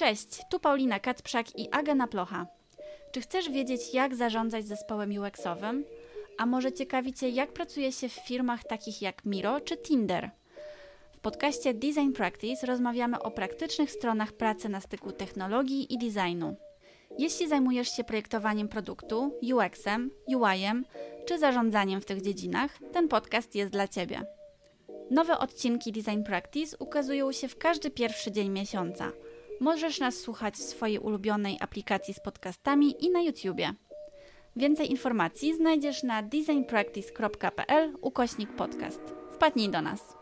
Cześć, tu Paulina Kacprzak i Agena Plocha. Czy chcesz wiedzieć, jak zarządzać zespołem UX-owym? A może ciekawi Cię, jak pracuje się w firmach takich jak Miro czy Tinder? W podcaście Design Practice rozmawiamy o praktycznych stronach pracy na styku technologii i designu. Jeśli zajmujesz się projektowaniem produktu, UX-em, UI-em czy zarządzaniem w tych dziedzinach, ten podcast jest dla Ciebie. Nowe odcinki Design Practice ukazują się w każdy pierwszy dzień miesiąca. Możesz nas słuchać w swojej ulubionej aplikacji z podcastami i na YouTubie. Więcej informacji znajdziesz na designpractice.pl ukośnik podcast. Wpadnij do nas.